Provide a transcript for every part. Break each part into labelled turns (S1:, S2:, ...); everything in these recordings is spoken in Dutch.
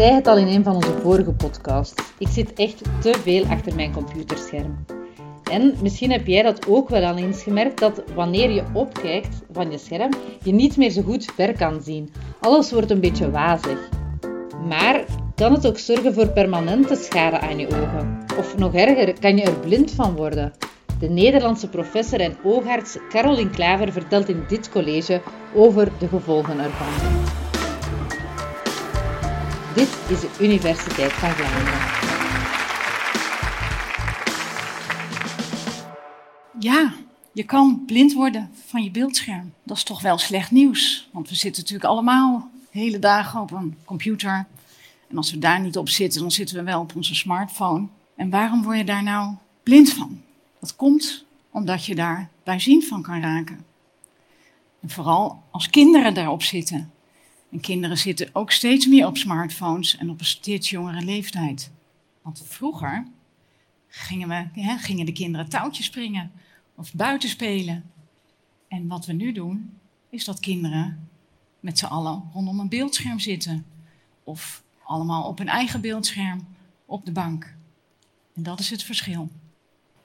S1: zei het al in een van onze vorige podcasts. Ik zit echt te veel achter mijn computerscherm. En misschien heb jij dat ook wel al eens gemerkt dat wanneer je opkijkt van je scherm, je niet meer zo goed ver kan zien. Alles wordt een beetje wazig. Maar kan het ook zorgen voor permanente schade aan je ogen? Of nog erger, kan je er blind van worden? De Nederlandse professor en oogarts Caroline Klaver vertelt in dit college over de gevolgen ervan. Dit is de Universiteit van Vlaanderen.
S2: Ja, je kan blind worden van je beeldscherm. Dat is toch wel slecht nieuws. Want we zitten natuurlijk allemaal hele dagen op een computer. En als we daar niet op zitten, dan zitten we wel op onze smartphone. En waarom word je daar nou blind van? Dat komt omdat je daar bijziend van kan raken. En vooral als kinderen daarop zitten. En kinderen zitten ook steeds meer op smartphones en op een steeds jongere leeftijd. Want vroeger gingen, we, gingen de kinderen touwtjes springen of buiten spelen. En wat we nu doen, is dat kinderen met z'n allen rondom een beeldscherm zitten. Of allemaal op hun eigen beeldscherm op de bank. En dat is het verschil.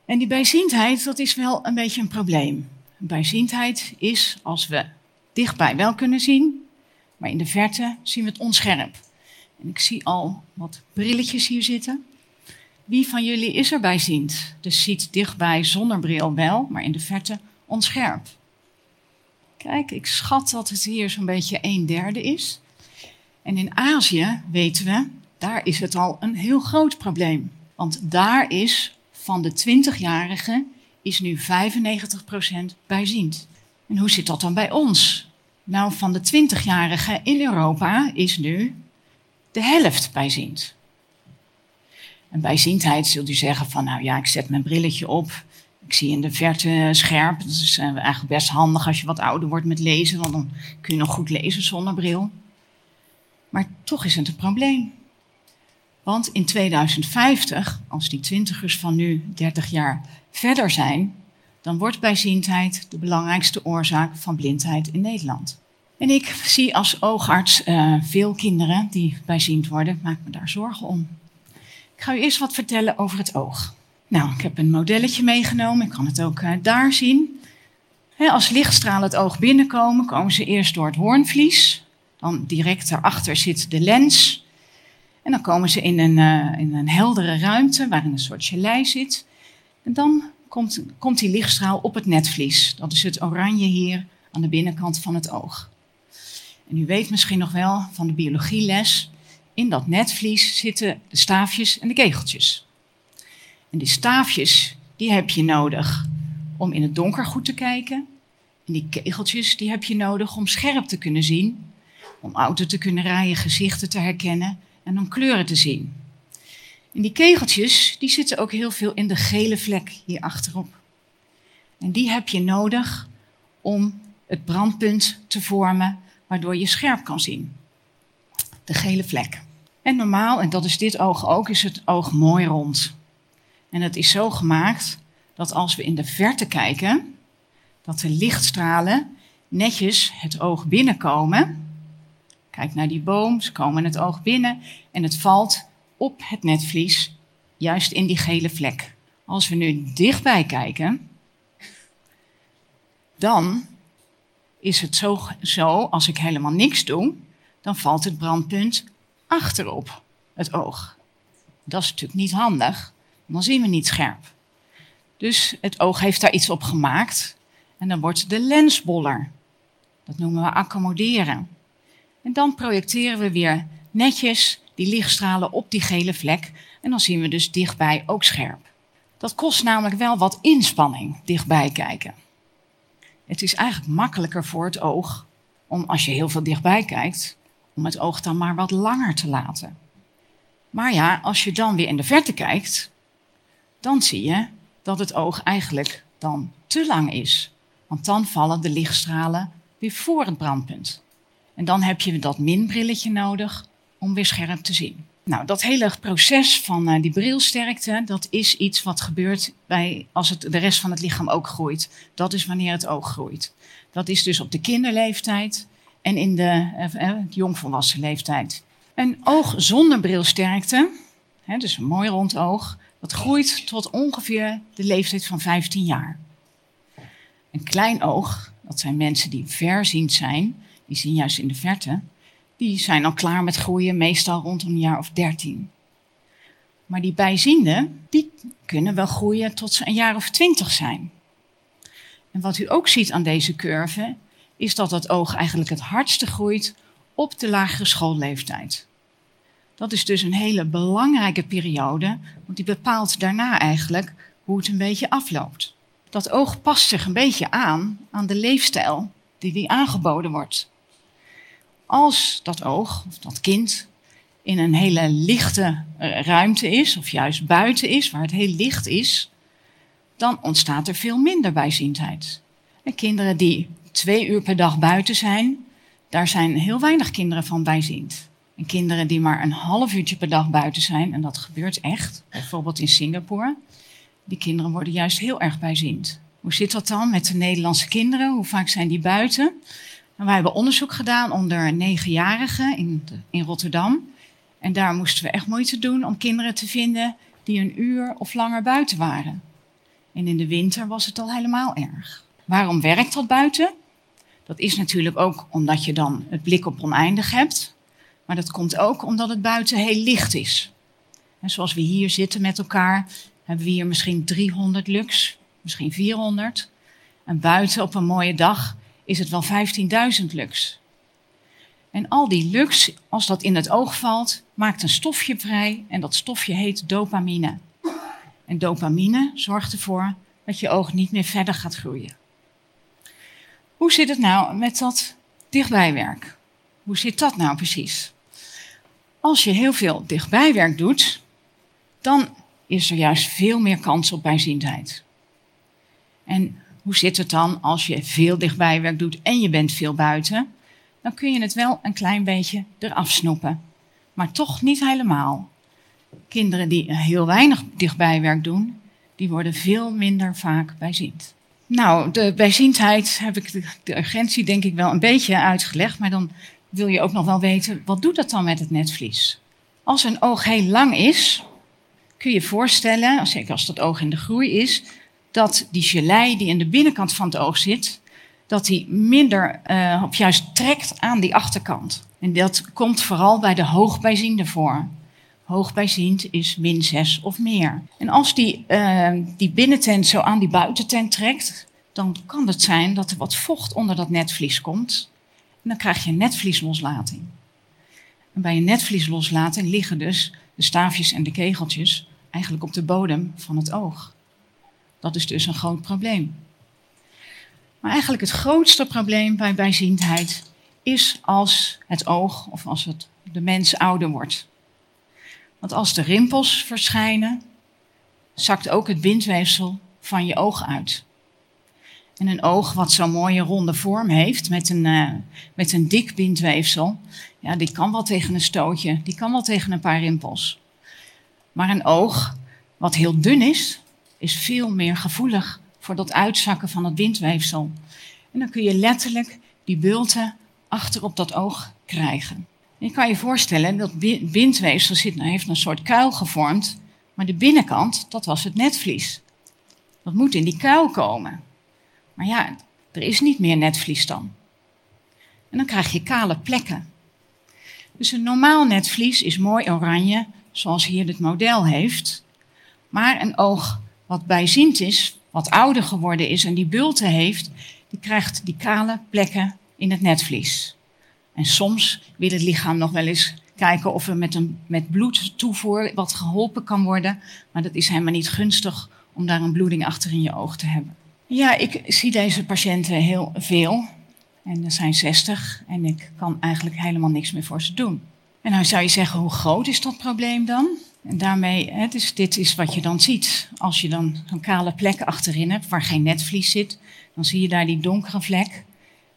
S2: En die bijziendheid, dat is wel een beetje een probleem. Bijziendheid is als we dichtbij wel kunnen zien, maar in de verte zien we het onscherp. En ik zie al wat brilletjes hier zitten. Wie van jullie is er bijziend? Dus ziet dichtbij zonder bril wel, maar in de verte onscherp. Kijk, ik schat dat het hier zo'n beetje een derde is. En in Azië weten we, daar is het al een heel groot probleem. Want daar is van de 20-jarigen is nu 95% bijziend. En hoe zit dat dan bij ons? Nou, van de 20-jarigen in Europa is nu de helft bijziend. En bijziendheid zult u zeggen van, nou ja, ik zet mijn brilletje op. Ik zie in de verte scherp. Dat is eh, eigenlijk best handig als je wat ouder wordt met lezen, want dan kun je nog goed lezen zonder bril. Maar toch is het een probleem. Want in 2050, als die twintigers van nu 30 jaar verder zijn, dan wordt bijziendheid de belangrijkste oorzaak van blindheid in Nederland. En ik zie als oogarts uh, veel kinderen die bijziend worden, maak me daar zorgen om. Ik ga u eerst wat vertellen over het oog. Nou, ik heb een modelletje meegenomen, ik kan het ook uh, daar zien. als lichtstralen het oog binnenkomen, komen ze eerst door het hoornvlies. Dan direct daarachter zit de lens. En dan komen ze in een, uh, in een heldere ruimte waarin een soort gelei zit. En dan komt, komt die lichtstraal op het netvlies. Dat is het oranje hier aan de binnenkant van het oog. En u weet misschien nog wel van de biologieles. In dat netvlies zitten de staafjes en de kegeltjes. En die staafjes, die heb je nodig om in het donker goed te kijken. En die kegeltjes, die heb je nodig om scherp te kunnen zien. Om auto te kunnen rijden, gezichten te herkennen en om kleuren te zien. En die kegeltjes, die zitten ook heel veel in de gele vlek hier achterop. En die heb je nodig om het brandpunt te vormen waardoor je scherp kan zien. De gele vlek. En normaal, en dat is dit oog ook, is het oog mooi rond. En het is zo gemaakt dat als we in de verte kijken, dat de lichtstralen netjes het oog binnenkomen Kijk naar die boom, ze komen het oog binnen en het valt op het netvlies, juist in die gele vlek. Als we nu dichtbij kijken, dan is het zo, zo, als ik helemaal niks doe, dan valt het brandpunt achterop het oog. Dat is natuurlijk niet handig, dan zien we niet scherp. Dus het oog heeft daar iets op gemaakt en dan wordt de lens boller. Dat noemen we accommoderen. En dan projecteren we weer netjes die lichtstralen op die gele vlek. En dan zien we dus dichtbij ook scherp. Dat kost namelijk wel wat inspanning, dichtbij kijken. Het is eigenlijk makkelijker voor het oog om, als je heel veel dichtbij kijkt, om het oog dan maar wat langer te laten. Maar ja, als je dan weer in de verte kijkt, dan zie je dat het oog eigenlijk dan te lang is. Want dan vallen de lichtstralen weer voor het brandpunt. En dan heb je dat minbrilletje nodig om weer scherp te zien. Nou, dat hele proces van uh, die brilsterkte, dat is iets wat gebeurt bij, als het, de rest van het lichaam ook groeit. Dat is wanneer het oog groeit. Dat is dus op de kinderleeftijd en in de uh, jongvolwassen leeftijd. Een oog zonder brilsterkte, hè, dus een mooi rond oog, dat groeit tot ongeveer de leeftijd van 15 jaar. Een klein oog, dat zijn mensen die verziend zijn, die zien juist in de verte, die zijn al klaar met groeien, meestal rond een jaar of 13. Maar die bijzienden, die kunnen wel groeien tot ze een jaar of 20 zijn. En wat u ook ziet aan deze curve, is dat het oog eigenlijk het hardste groeit op de lagere schoolleeftijd. Dat is dus een hele belangrijke periode, want die bepaalt daarna eigenlijk hoe het een beetje afloopt. Dat oog past zich een beetje aan aan de leefstijl die die aangeboden wordt. Als dat oog of dat kind in een hele lichte eh, ruimte is, of juist buiten is, waar het heel licht is, dan ontstaat er veel minder bijziendheid. En kinderen die twee uur per dag buiten zijn, daar zijn heel weinig kinderen van bijziend. En kinderen die maar een half uurtje per dag buiten zijn, en dat gebeurt echt, bijvoorbeeld in Singapore, die kinderen worden juist heel erg bijziend. Hoe zit dat dan met de Nederlandse kinderen? Hoe vaak zijn die buiten? Nou, wij hebben onderzoek gedaan onder negenjarigen in, in Rotterdam. En daar moesten we echt moeite doen om kinderen te vinden die een uur of langer buiten waren. En in de winter was het al helemaal erg. Waarom werkt dat buiten? Dat is natuurlijk ook omdat je dan het blik op oneindig hebt. Maar dat komt ook omdat het buiten heel licht is. En zoals we hier zitten met elkaar, hebben we hier misschien 300 lux, misschien 400. En buiten op een mooie dag is het wel 15.000 lux. En al die lux, als dat in het oog valt, maakt een stofje vrij en dat stofje heet dopamine. En dopamine zorgt ervoor dat je oog niet meer verder gaat groeien. Hoe zit het nou met dat dichtbijwerk? Hoe zit dat nou precies? Als je heel veel dichtbijwerk doet, dan is er juist veel meer kans op bijziendheid. En hoe zit het dan als je veel dichtbijwerk doet en je bent veel buiten? Dan kun je het wel een klein beetje eraf snoepen. Maar toch niet helemaal. Kinderen die heel weinig dichtbijwerk doen, die worden veel minder vaak bijziend. Nou, de bijziendheid heb ik de, de urgentie denk ik wel een beetje uitgelegd, maar dan wil je ook nog wel weten, wat doet dat dan met het netvlies? Als een oog heel lang is, kun je je voorstellen, zeker als dat oog in de groei is, dat die gelei die in de binnenkant van het oog zit, dat die minder, uh, of juist trekt aan die achterkant. En dat komt vooral bij de hoogbijziende voor. Hoogbijziend is min 6 of meer. En als die, uh, die binnentent zo aan die buitentent trekt, dan kan het zijn dat er wat vocht onder dat netvlies komt. En dan krijg je een netvliesloslating. En bij een netvliesloslating liggen dus de staafjes en de kegeltjes eigenlijk op de bodem van het oog. Dat is dus een groot probleem. Maar eigenlijk het grootste probleem bij bijziendheid is als het oog of als het, de mens ouder wordt. Want als de rimpels verschijnen, zakt ook het bindweefsel van je oog uit. En een oog wat zo'n mooie ronde vorm heeft, met een, uh, met een dik bindweefsel, ja, die kan wel tegen een stootje, die kan wel tegen een paar rimpels. Maar een oog wat heel dun is, is veel meer gevoelig voor dat uitzakken van het bindweefsel. En dan kun je letterlijk die bulten achter op dat oog krijgen. je kan je voorstellen, dat bindweefsel zit, nou, heeft een soort kuil gevormd, maar de binnenkant, dat was het netvlies. Dat moet in die kuil komen. Maar ja, er is niet meer netvlies dan. En dan krijg je kale plekken. Dus een normaal netvlies is mooi oranje, zoals hier dit model heeft. Maar een oog wat bijziend is, wat ouder geworden is en die bulten heeft, die krijgt die kale plekken in het netvlies. En soms wil het lichaam nog wel eens kijken of er met, een, met bloedtoevoer wat geholpen kan worden. Maar dat is helemaal niet gunstig om daar een bloeding achter in je oog te hebben. Ja, ik zie deze patiënten heel veel. En er zijn 60 en ik kan eigenlijk helemaal niks meer voor ze doen. En nou zou je zeggen, hoe groot is dat probleem dan? En daarmee, hè, dit is wat je dan ziet. Als je dan zo'n kale plek achterin hebt waar geen netvlies zit, dan zie je daar die donkere vlek.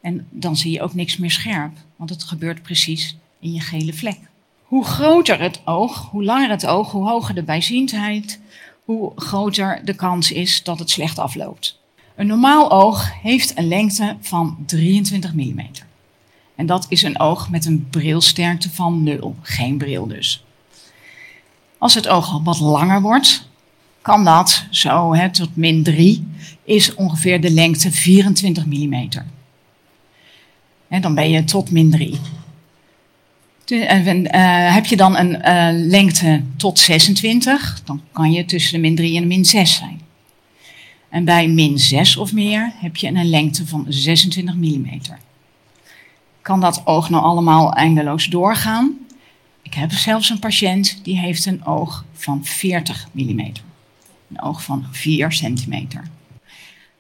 S2: En dan zie je ook niks meer scherp, want het gebeurt precies in je gele vlek. Hoe groter het oog, hoe langer het oog, hoe hoger de bijziendheid, hoe groter de kans is dat het slecht afloopt. Een normaal oog heeft een lengte van 23 mm. En dat is een oog met een brilsterkte van 0, geen bril dus. Als het oog wat langer wordt, kan dat zo hè, tot min 3, is ongeveer de lengte 24 mm. En dan ben je tot min 3. Uh, heb je dan een uh, lengte tot 26, dan kan je tussen de min 3 en de min 6 zijn. En bij min 6 of meer heb je een lengte van 26 mm. Kan dat oog nou allemaal eindeloos doorgaan? Ik heb zelfs een patiënt die heeft een oog van 40 mm. Een oog van 4 centimeter.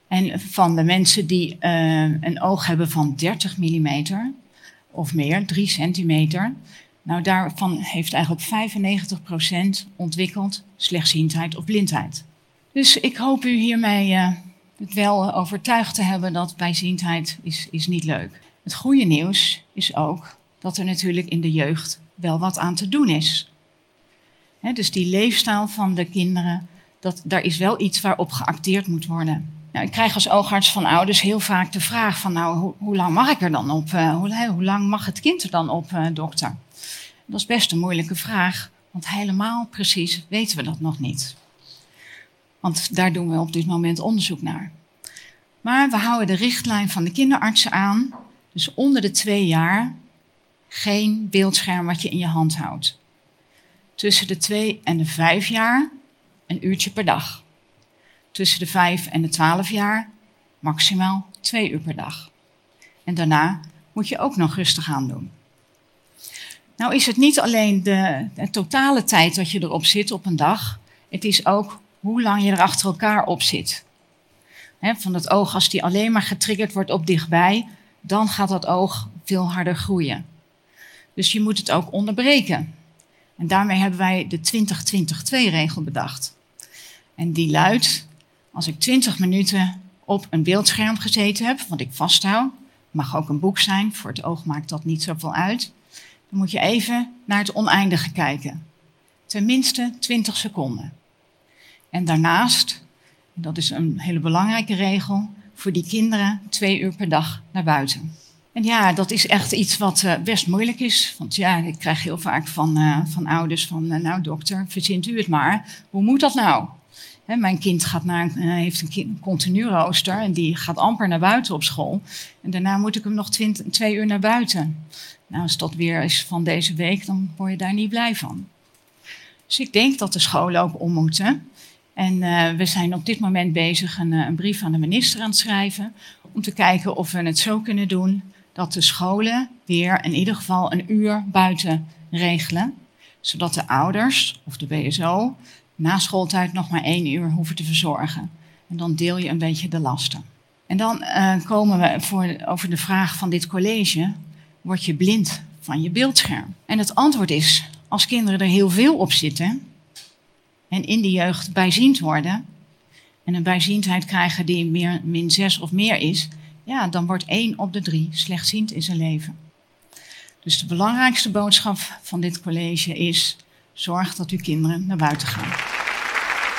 S2: En van de mensen die uh, een oog hebben van 30 mm of meer, 3 centimeter, nou daarvan heeft eigenlijk 95% ontwikkeld slechtziendheid of blindheid. Dus ik hoop u hiermee uh, het wel overtuigd te hebben dat bijziendheid is, is niet leuk. Het goede nieuws is ook dat er natuurlijk in de jeugd wel wat aan te doen is. Dus die leefstijl van de kinderen, dat, daar is wel iets waarop geacteerd moet worden. Nou, ik krijg als oogarts van ouders heel vaak de vraag van, nou, hoe, lang mag ik er dan op? Uh, hoe, hoe, lang mag het kind er dan op, uh, dokter? Dat is best een moeilijke vraag, want helemaal precies weten we dat nog niet. Want daar doen we op dit moment onderzoek naar. Maar we houden de richtlijn van de kinderartsen aan. Dus onder de twee jaar geen beeldscherm wat je in je hand houdt. Tussen de twee en de vijf jaar een uurtje per dag. Tussen de vijf en de twaalf jaar maximaal twee uur per dag. En daarna moet je ook nog rustig aan doen. Nou is het niet alleen de, de totale tijd dat je erop zit op een dag. Het is ook hoe lang je er achter elkaar op zit. van het oog, als die alleen maar getriggerd wordt op dichtbij, dan gaat dat oog veel harder groeien. Dus je moet het ook onderbreken. En daarmee hebben wij de 20-20-2-regel bedacht. En die luidt, als ik 20 minuten op een beeldscherm gezeten heb, wat ik vasthoud, mag ook een boek zijn, voor het oog maakt dat niet zoveel uit, dan moet je even naar het oneindige kijken. Tenminste 20 seconden. En daarnaast, dat is een hele belangrijke regel, voor die kinderen twee uur per dag naar buiten. En ja, dat is echt iets wat uh, best moeilijk is. Want ja, ik krijg heel vaak van, uh, van ouders van, uh, nou dokter, verzint u het maar. Hoe moet dat nou? Mijn kind gaat naar, heeft een continu rooster en die gaat amper naar buiten op school. En daarna moet ik hem nog twee uur naar buiten. Nou, als dat weer is van deze week, dan word je daar niet blij van. Dus ik denk dat de scholen ook om moeten. En we zijn op dit moment bezig een, een, brief aan de minister aan het schrijven. Om te kijken of we het zo kunnen doen dat de scholen weer in ieder geval een uur buiten regelen. Zodat de ouders of de BSO na schooltijd nog maar één uur hoeven te verzorgen. En dan deel je een beetje de lasten. En dan uh, komen we voor, over de vraag van dit college: word je blind van je beeldscherm? En het antwoord is: als kinderen er heel veel op zitten, en in de jeugd bijziend worden en een bijziendheid krijgen die meer, min 6 of meer is, ja, dan wordt één op de drie slechtziend in zijn leven. Dus de belangrijkste boodschap van dit college is: zorg dat uw kinderen naar buiten gaan.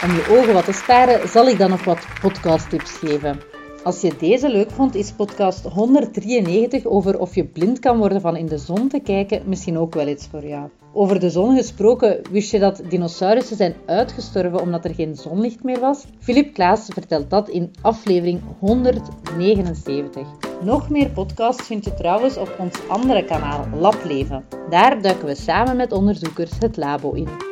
S1: Om je ogen wat te sparen, zal ik dan nog wat podcasttips geven. Als je deze leuk vond, is podcast 193 over of je blind kan worden van in de zon te kijken misschien ook wel iets voor jou. Over de zon gesproken, wist je dat dinosaurussen zijn uitgestorven omdat er geen zonlicht meer was? Philip Klaas vertelt dat in aflevering 179. Nog meer podcasts vind je trouwens op ons andere kanaal Lableven. Daar duiken we samen met onderzoekers het labo in.